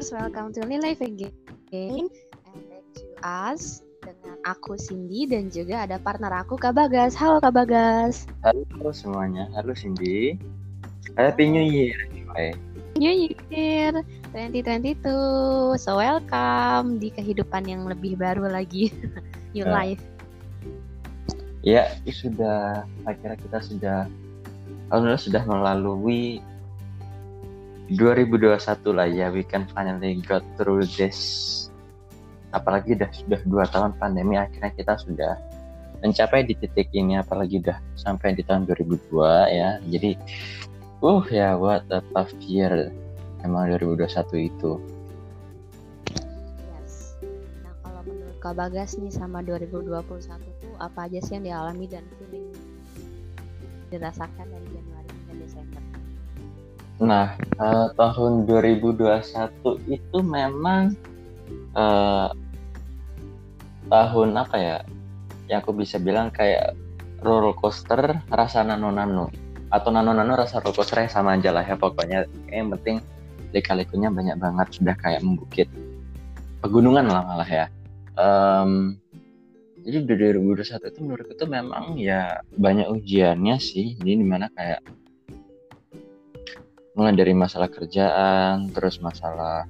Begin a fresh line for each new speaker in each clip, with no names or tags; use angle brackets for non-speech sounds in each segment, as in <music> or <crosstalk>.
listeners, welcome to Live Again and back to us dengan aku Cindy dan juga ada partner aku Kak Bagas. Halo Kak Bagas.
Halo semuanya, halo Cindy. Happy New Year. Hai.
New Year 2022. So welcome di kehidupan yang lebih baru lagi. <laughs> New
Ya.
life.
Ya, sudah akhirnya kita sudah alhamdulillah sudah melalui 2021 lah ya. We can finally got through this. Apalagi udah sudah dua tahun pandemi, akhirnya kita sudah mencapai di titik ini. Apalagi udah sampai di tahun 2002 ya. Jadi, uh ya what a tough year emang 2021 itu.
Yes. Nah, kalau menurut Kak Bagas nih sama 2021 tuh apa aja sih yang dialami dan feeling dirasakan Desember?
Nah, eh, tahun 2021 itu memang eh, tahun apa ya? Yang aku bisa bilang kayak roller coaster rasa nano-nano atau nano-nano rasa roller coaster sama aja lah ya pokoknya yang penting lika-likunya banyak banget sudah kayak membukit pegunungan lah malah ya. Em, jadi di 2021 itu menurutku itu memang ya banyak ujiannya sih. Jadi di mana kayak mulai dari masalah kerjaan, terus masalah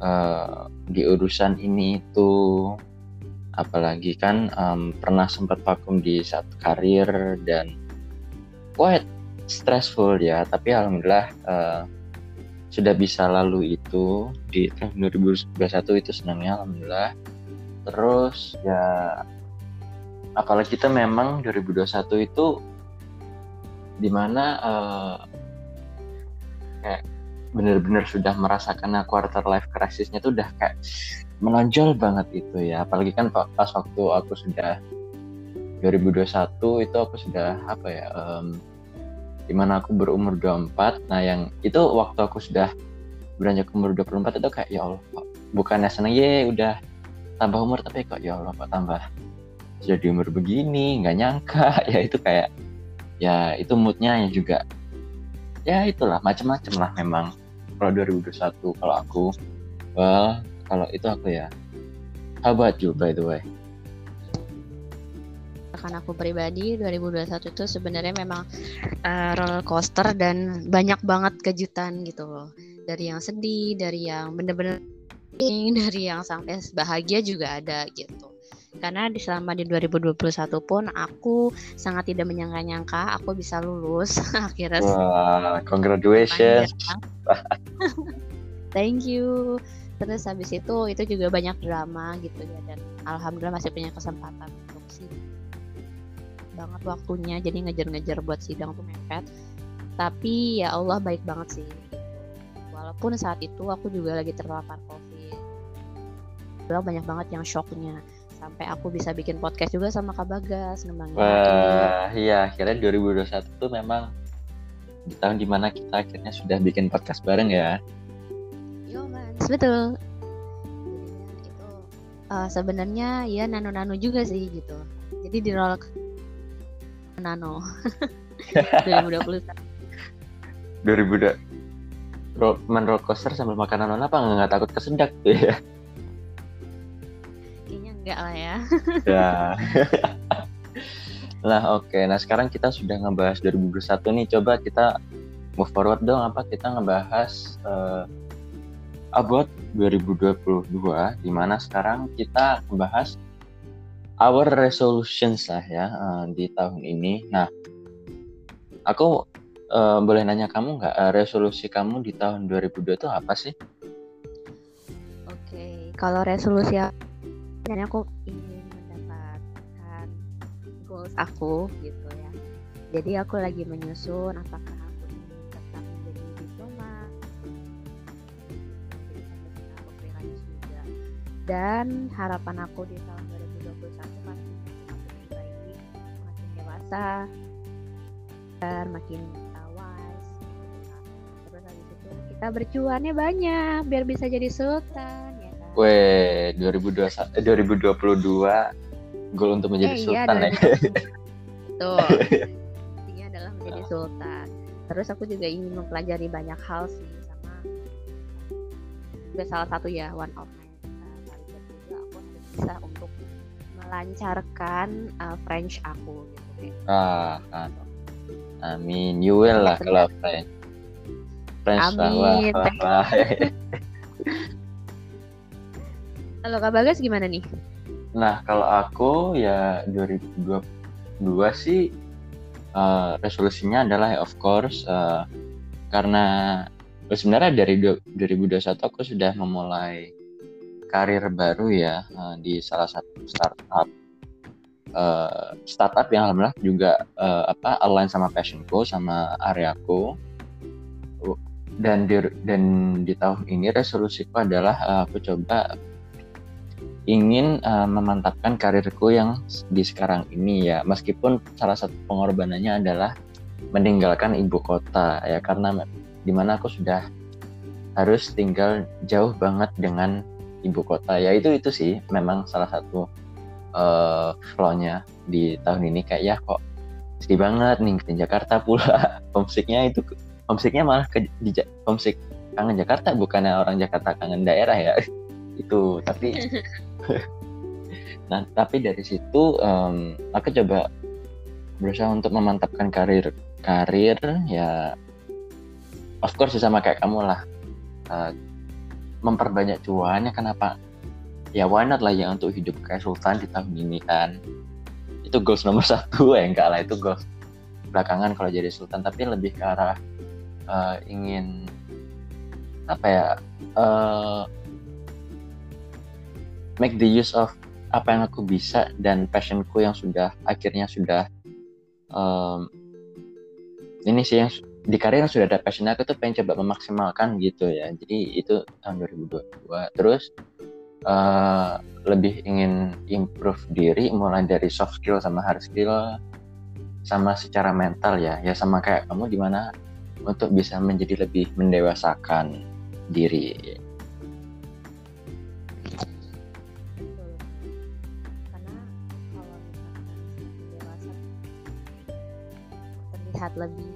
eh, di urusan ini itu, apalagi kan em, pernah sempat vakum di satu karir dan quite stressful ya. Tapi alhamdulillah eh, sudah bisa lalu itu di tahun 2021 itu senangnya alhamdulillah. Terus ya apalagi kita memang 2021 itu di mana eh, kayak bener-bener sudah merasakan quarter life crisisnya tuh udah kayak menonjol banget itu ya. Apalagi kan pa- pas waktu aku sudah 2021 itu aku sudah apa ya em, di mana aku berumur 24 nah yang itu waktu aku sudah beranjak umur 24 itu kayak ya Allah kok bukannya seneng? Ye udah tambah umur tapi kok ya Allah kok tambah sudah di umur begini? Nggak nyangka. <laughs> Ya itu kayak ya itu moodnya ya juga ya itulah macam-macam lah memang kalau 2021 kalau aku well kalau itu aku ya how about you by the way
Kan aku pribadi 2021 itu sebenarnya memang eh, roller coaster dan banyak banget kejutan gitu loh. Dari yang sedih, dari yang bener-bener dari yang sampai bahagia juga ada gitu. Karena di selama di 2021 pun aku sangat tidak menyangka-nyangka aku bisa lulus <laughs> akhirnya
wah congratulations. <laughs>
Thank you. Terus habis itu itu juga banyak drama gitu ya dan alhamdulillah masih punya kesempatan untuk sih banget waktunya jadi ngejar-ngejar buat sidang tuh mepet. Tapi ya Allah baik banget sih. Walaupun saat itu aku juga lagi terpapar COVID. Banyak banget yang shocknya sampai aku bisa bikin podcast juga sama Kak Bagas ngembangin
wah iya akhirnya 2021 tuh memang di tahun di mana kita akhirnya sudah bikin podcast bareng ya
Yo mas, betul. Jadinya itu eh, sebenarnya ya nano-nano juga sih gitu. Jadi di roll nano <laughs> 2021.
2000 ro- main roller coaster sambil makan nanon apa nggak takut kesedak tuh ya
enggak lah ya.
ya. <laughs> Lah oke. Nah sekarang kita sudah ngebahas 2021 nih. Coba kita move forward dong. Apa kita ngebahas eh, about 2022 di mana sekarang kita ngebahas our resolutions lah ya eh, di tahun ini. Nah aku eh, boleh nanya kamu nggak eh, resolusi kamu di tahun 2002 itu apa sih?
Oke, kalau resolusi aku, dan aku ingin mendapatkan goals aku gitu ya. Jadi aku lagi menyusun apakah aku ingin tetap menjadi freelance juga. Dan harapan aku di tahun 2021 pasti makin baik, makin dewasa, dan makin wise. Terus habis kita bercuannya banyak biar bisa jadi sultan.
Weh, 2021 eh, 2022 goal untuk menjadi
Eh, iya,
sultan ya.
2022. Betul. <laughs> Intinya adalah menjadi sultan. Terus aku juga ingin mempelajari banyak hal sih sama juga salah satu ya one of my uh, target juga aku harus bisa untuk melancarkan uh, French aku gitu
ah kan amin you will lah kalau French French lah wah,
Amin. <laughs> kalau Kak Bagas gimana nih?
Nah kalau aku ya 2022 sih uh, resolusinya adalah of course uh, karena eh, sebenarnya dari du- 2021 aku sudah memulai karir baru ya uh, di salah satu startup. Uh, startup yang alhamdulillah juga uh, apa align sama passionku sama areaku dan di dan di tahun ini resolusiku adalah uh, aku coba ingin uh, memantapkan karirku yang di sekarang ini ya. Meskipun salah satu pengorbanannya adalah meninggalkan ibu kota ya karena di mana aku sudah harus tinggal jauh banget dengan ibu kota. Ya itu itu sih memang salah satu uh, flow-nya di tahun ini. Kayak ya kok sedih banget nih ke Jakarta pula. <laughs> Homesicknya itu homesicknya malah ke di homesick kangen Jakarta bukannya orang Jakarta kangen daerah ya. <laughs> Itu tapi <laughs> <laughs> nah tapi dari situ em, aku coba berusaha untuk memantapkan karir karir ya of course sama kayak kamu lah. Eh, memperbanyak cuannya kenapa? Ya why not lah ya untuk hidup kayak Sultan di tahun ini kan? Itu goals nomor <laughs> satu ya enggak lah itu goals belakangan kalau jadi Sultan. Tapi lebih ke arah eh, ingin apa ya eh, make the use of apa yang aku bisa dan passionku yang sudah akhirnya sudah em, ini sih yang di karir yang sudah ada passion aku tuh pengen coba memaksimalkan gitu ya. Jadi itu tahun 2022 terus eh, lebih ingin improve diri mulai dari soft skill sama hard skill sama secara mental ya. Ya sama kayak kamu gimana untuk bisa menjadi lebih mendewasakan diri
terlihat lebih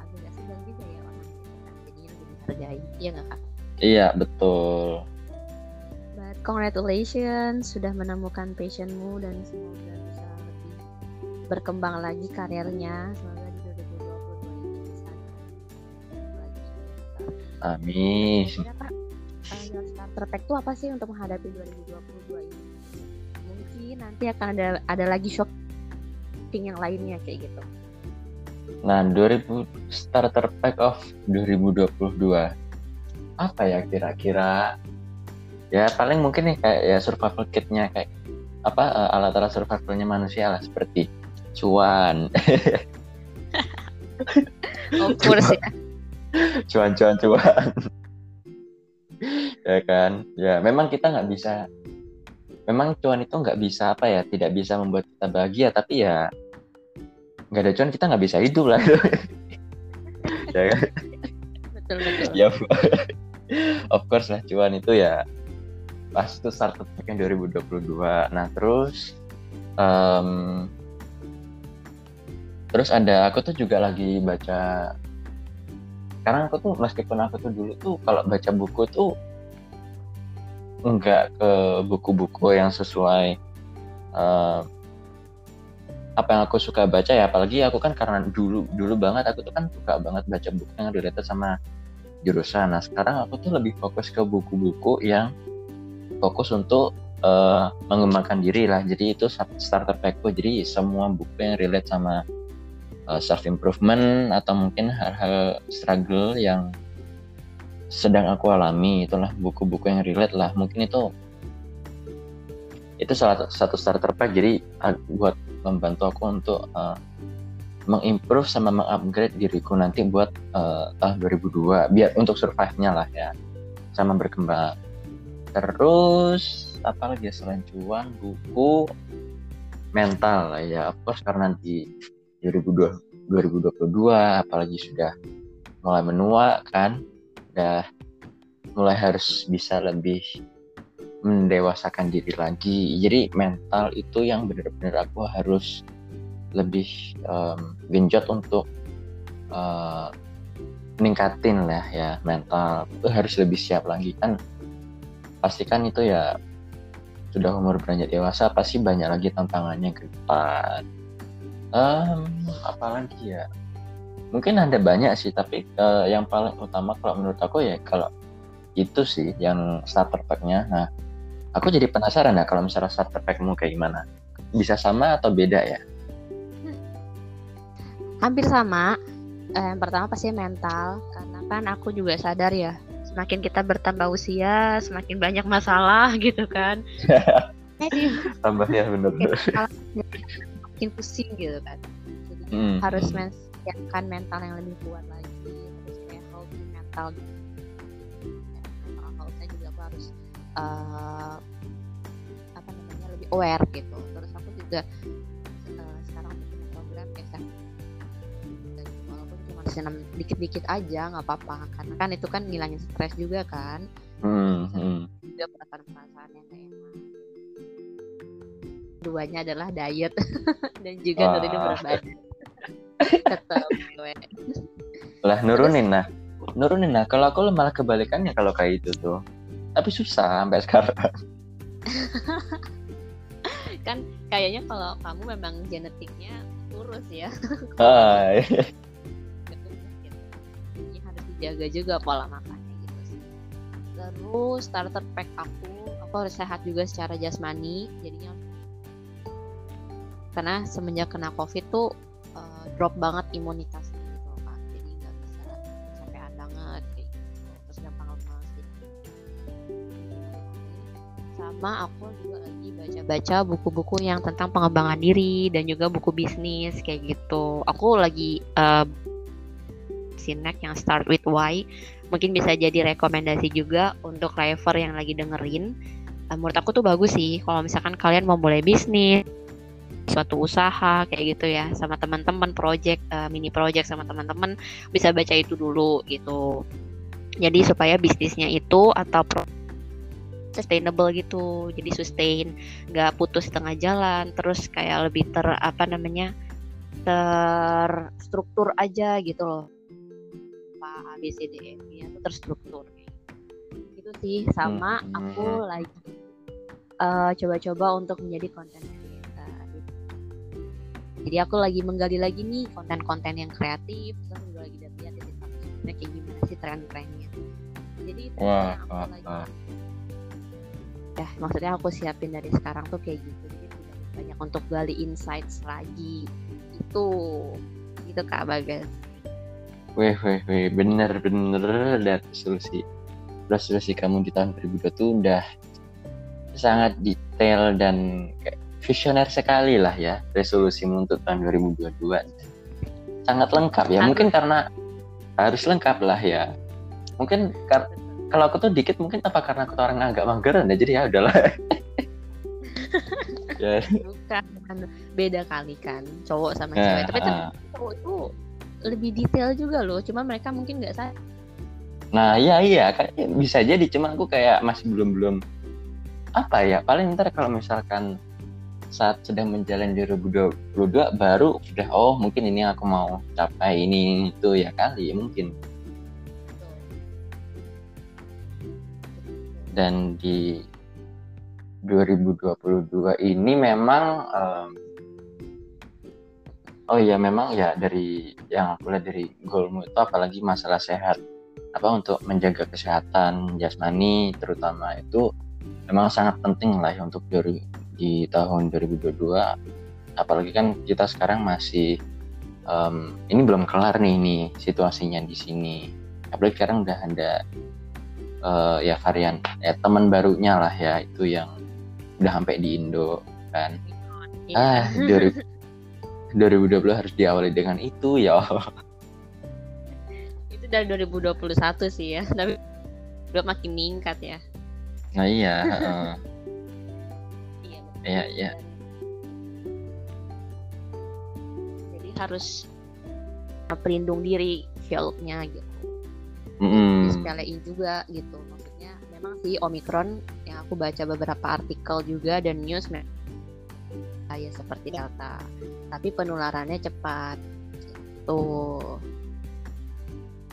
agak gak segan juga ya orang jadinya lebih dihargai iya nggak kak?
iya betul.
But congratulations sudah menemukan passionmu dan semoga bisa lebih berkembang lagi karirnya. Semoga di 2022 ini bisa
amin
kak, uh, starter pack itu apa sih untuk menghadapi 2022 ini? Mungkin nanti akan ada ada lagi yang lainnya kayak gitu.
Nah, 2000 starter pack of 2022 apa ya kira-kira? Ya paling mungkin nih kayak ya survival kitnya kayak apa eh, alat-alat survivalnya manusia lah seperti cuan, <laughs>
Of course ya.
cuan, cuan, cuan. ya kan? Ya memang kita nggak bisa, memang cuan itu nggak bisa apa ya, tidak bisa membuat kita bahagia, tapi ya nggak ada cuan kita nggak bisa hidup lah. <laughs> ya kan?
Betul betul.
ya of course lah cuan itu ya pas itu startup yang 2022 nah terus em, terus ada aku tuh juga lagi baca karena aku tuh meskipun aku tuh dulu tuh kalau baca buku tuh enggak ke buku-buku yang sesuai eh, apa yang aku suka baca ya apalagi aku kan karena dulu dulu banget aku tuh kan suka banget baca buku yang related sama jurusan. Nah sekarang aku tuh lebih fokus ke buku-buku yang fokus untuk eh, mengembangkan diri lah. Jadi itu starter packku. Jadi semua buku yang relate sama self improvement atau mungkin hal-hal struggle yang sedang aku alami itulah buku-buku yang relate lah. Mungkin itu itu salah satu starter pack. Jadi uh, buat membantu aku untuk uh, mengimprove sama mengupgrade diriku nanti buat uh, tahun 2002 biar untuk survive-nya lah ya sama berkembang. Terus apa lagi ya selain cuan buku mental ya of course karena di 2002 2022 apalagi sudah mulai menua kan udah mulai harus bisa lebih mendewasakan diri lagi. Jadi mental itu yang benar-benar aku harus lebih um, genjot untuk uh, ningkatin lah ya mental. Itu harus lebih siap lagi. Kan pastikan itu ya sudah umur beranjak dewasa pasti banyak lagi tantangannya ke depan. Um, apalagi ya? Mungkin ada banyak sih tapi uh, yang paling utama kalau menurut aku ya kalau itu sih yang starter packnya. Nah aku jadi penasaran ya kalau misalnya starter packmu kayak gimana? Bisa sama atau beda ya?
Hampir sama. Eh, yang pertama pasti mental karena kan aku juga sadar ya semakin kita bertambah usia semakin banyak masalah <laughs> gitu kan. <laughs>
Tambah ya benar
makin pusing gitu kan. Jadi hmm. harus mensiapkan mental yang lebih kuat lagi terus kayak healthy mental gitu uh, apa namanya lebih aware gitu. Terus aku juga senam dikit-dikit aja nggak apa-apa. Karena kan itu kan ngilangin stres juga kan. Hmm, hmm. perasaan-perasaan yang gak enak. Duanya adalah diet. <laughs> Dan juga nurunin berat badan. <laughs> Tetap
lah nurunin nah. Nurunin nah. Kalau aku malah kebalikannya kalau kayak itu tuh tapi susah sampai sekarang. <laughs>
Kan kayaknya kalau kamu memang genetiknya kurus ya. <laughs> Ah, iya. Jaga juga pola makannya gitu sih. Terus starter pack aku aku harus sehat juga secara jasmani jadinya karena semenjak kena covid tuh uh, drop banget imunitasnya sama aku juga lagi baca-baca buku-buku yang tentang pengembangan diri dan juga buku bisnis kayak gitu. Aku lagi uh, Sinek yang start with Y mungkin bisa jadi rekomendasi juga untuk driver yang lagi dengerin. Uh, menurut aku tuh bagus sih kalau misalkan kalian mau mulai bisnis suatu usaha kayak gitu ya sama teman-teman project uh, mini project sama teman-teman bisa baca itu dulu gitu. Jadi supaya bisnisnya itu atau sustainable gitu. Jadi sustain nggak putus tengah jalan terus kayak lebih ter apa namanya terstruktur aja gitu loh. A B C D E F nya itu terstruktur. Itu sih sama hmm. aku lagi uh, coba-coba untuk menjadi konten creator jadi aku lagi menggali lagi nih konten-konten yang kreatif terus juga lagi lihat di kayak gimana sih tren-trennya? Jadi itu wah, aku wah, lagi wah. Ya maksudnya aku siapin dari sekarang tuh kayak gitu jadi banyak untuk gali insights lagi itu itu kak Bagas
Weh, weh, weh, bener, bener, dan resolusi. Resolusi kamu di tahun 2002 tuh udah sangat detail dan kayak visioner sekali lah ya resolusimu untuk tahun 2022. Sangat lengkap ya, mungkin karena harus lengkap lah ya. Mungkin kar kalau aku tuh dikit mungkin apa karena aku tuh orang agak mageran ya, jadi ya udahlah. <laughs>
ya. Bukan, beda kali kan cowok sama cewek. Tapi uh, cowok itu lebih detail juga loh cuma mereka mungkin nggak sadar
nah iya iya kan bisa jadi cuma aku kayak masih belum belum apa ya paling ntar kalau misalkan saat sedang menjalani 2022 baru udah oh mungkin ini aku mau capai ini itu ya kali ya mungkin dan di 2022 ini memang um, Oh iya memang ya dari yang aku lihat dari goalmu itu apalagi masalah sehat apa untuk menjaga kesehatan jasmani terutama itu memang sangat penting lah ya untuk dari di tahun 2022 apalagi kan kita sekarang masih um, ini belum kelar nih ini situasinya di sini. Apalagi sekarang udah ada uh, ya varian ya teman barunya lah ya itu yang udah sampai di Indo kan. Iya. ah 2020 harus diawali dengan itu ya.
Itu dari 2021 sih ya tapi udah makin meningkat ya.
Nah iya uh, iya iya iya.
Jadi harus pelindung diri shieldnya gitu sepelein juga gitu. Maksudnya memang sih omikron yang aku baca beberapa artikel juga dan news kayak seperti delta. Tapi penularannya cepat. Tuh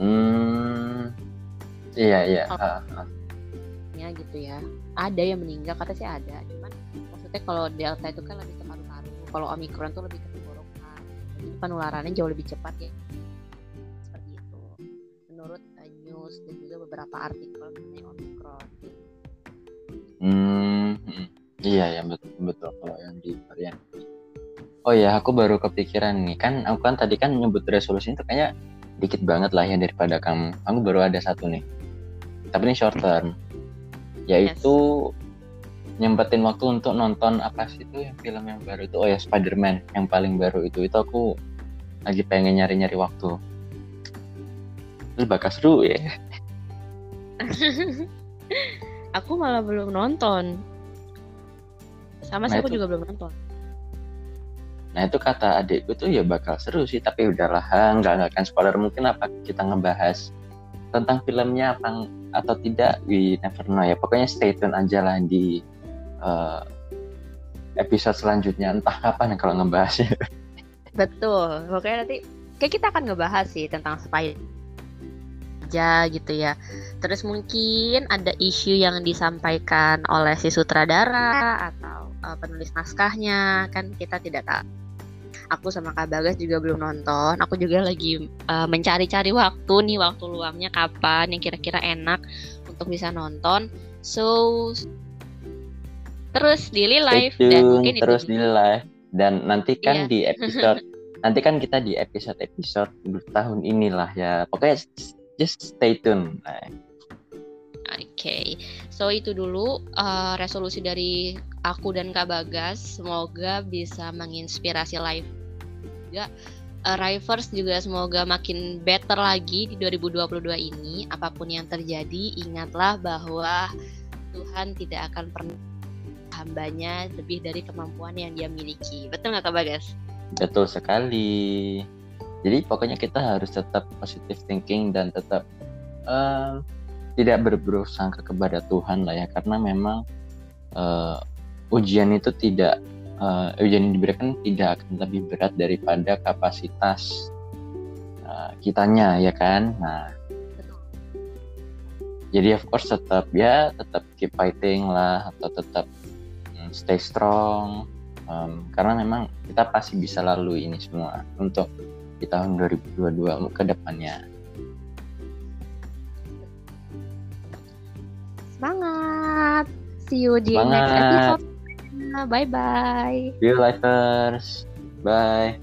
hmm iya iya.
Oh.
uh, uh.
ya gitu ya. Ada yang meninggal kata sih ada. Cuman maksudnya kalau delta itu kan lebih ke paru-paru kalau omikron tuh lebih ke tenggorokan penularannya jauh lebih cepat ya. Seperti itu. Menurut news dan juga beberapa artikel mengenai omikron
Hmm, hmm. iya ya betul betul kalau yang di varian. Oh ya, aku baru kepikiran nih kan, aku kan tadi kan nyebut resolusi itu kayaknya dikit banget lah ya daripada kamu. Aku baru ada satu nih, tapi ini short term, yaitu nyempetin waktu untuk nonton apa sih itu yang film yang baru itu oh ya Spider-Man yang paling baru itu itu aku lagi pengen nyari-nyari waktu. Terus bakal seru ya. <laughs>
aku malah belum nonton. Sama sih
Nah,
aku
itu-
juga belum nonton.
Nah itu kata adikku tuh ya bakal seru sih, tapi udahlah nggak nggak akan spoiler. Mungkin apa kita ngebahas tentang filmnya apa atau tidak we never know ya. Pokoknya stay tune aja lah di eh, episode selanjutnya. Entah kapan kalau ngebahasnya.
Betul, pokoknya nanti kayak kita akan ngebahas sih tentang Spider aja gitu ya. Terus mungkin ada isu yang disampaikan oleh si sutradara atau uh, penulis naskahnya kan kita tidak tahu. Aku sama Kak Bagas juga belum nonton. Aku juga lagi uh, mencari-cari waktu nih waktu luangnya kapan yang kira-kira enak untuk bisa nonton. So terus
Stay
live dan mungkin
terus di live dan nanti kan
Iya.
di <laughs> episode nanti kan kita di episode episode tahun inilah ya. Pokoknya just stay tune. Nah,
Oke, so itu dulu uh, resolusi dari aku dan Kak Bagas. Semoga bisa menginspirasi live juga. Uh, Rivers juga semoga makin better lagi di 2022 ini. Apa pun yang terjadi, ingatlah bahwa Tuhan tidak akan pernah hambanya lebih dari kemampuan yang dia miliki. Betul nggak Kak Bagas?
Betul sekali. Jadi pokoknya kita harus tetap positive thinking dan tetap eh, tidak berburuk sangka kepada Tuhan lah ya karena memang eh, ujian itu tidak eh, ujian yang diberikan tidak akan lebih berat daripada kapasitas eh, kitanya ya kan. Nah jadi of course tetap ya tetap keep fighting lah atau tetap mm, stay strong Um, karena memang kita pasti bisa lalui ini semua untuk di tahun 2022 ke depannya
Semangat! See you di next
Semangat.
episode. Bye bye.
see you lifers bye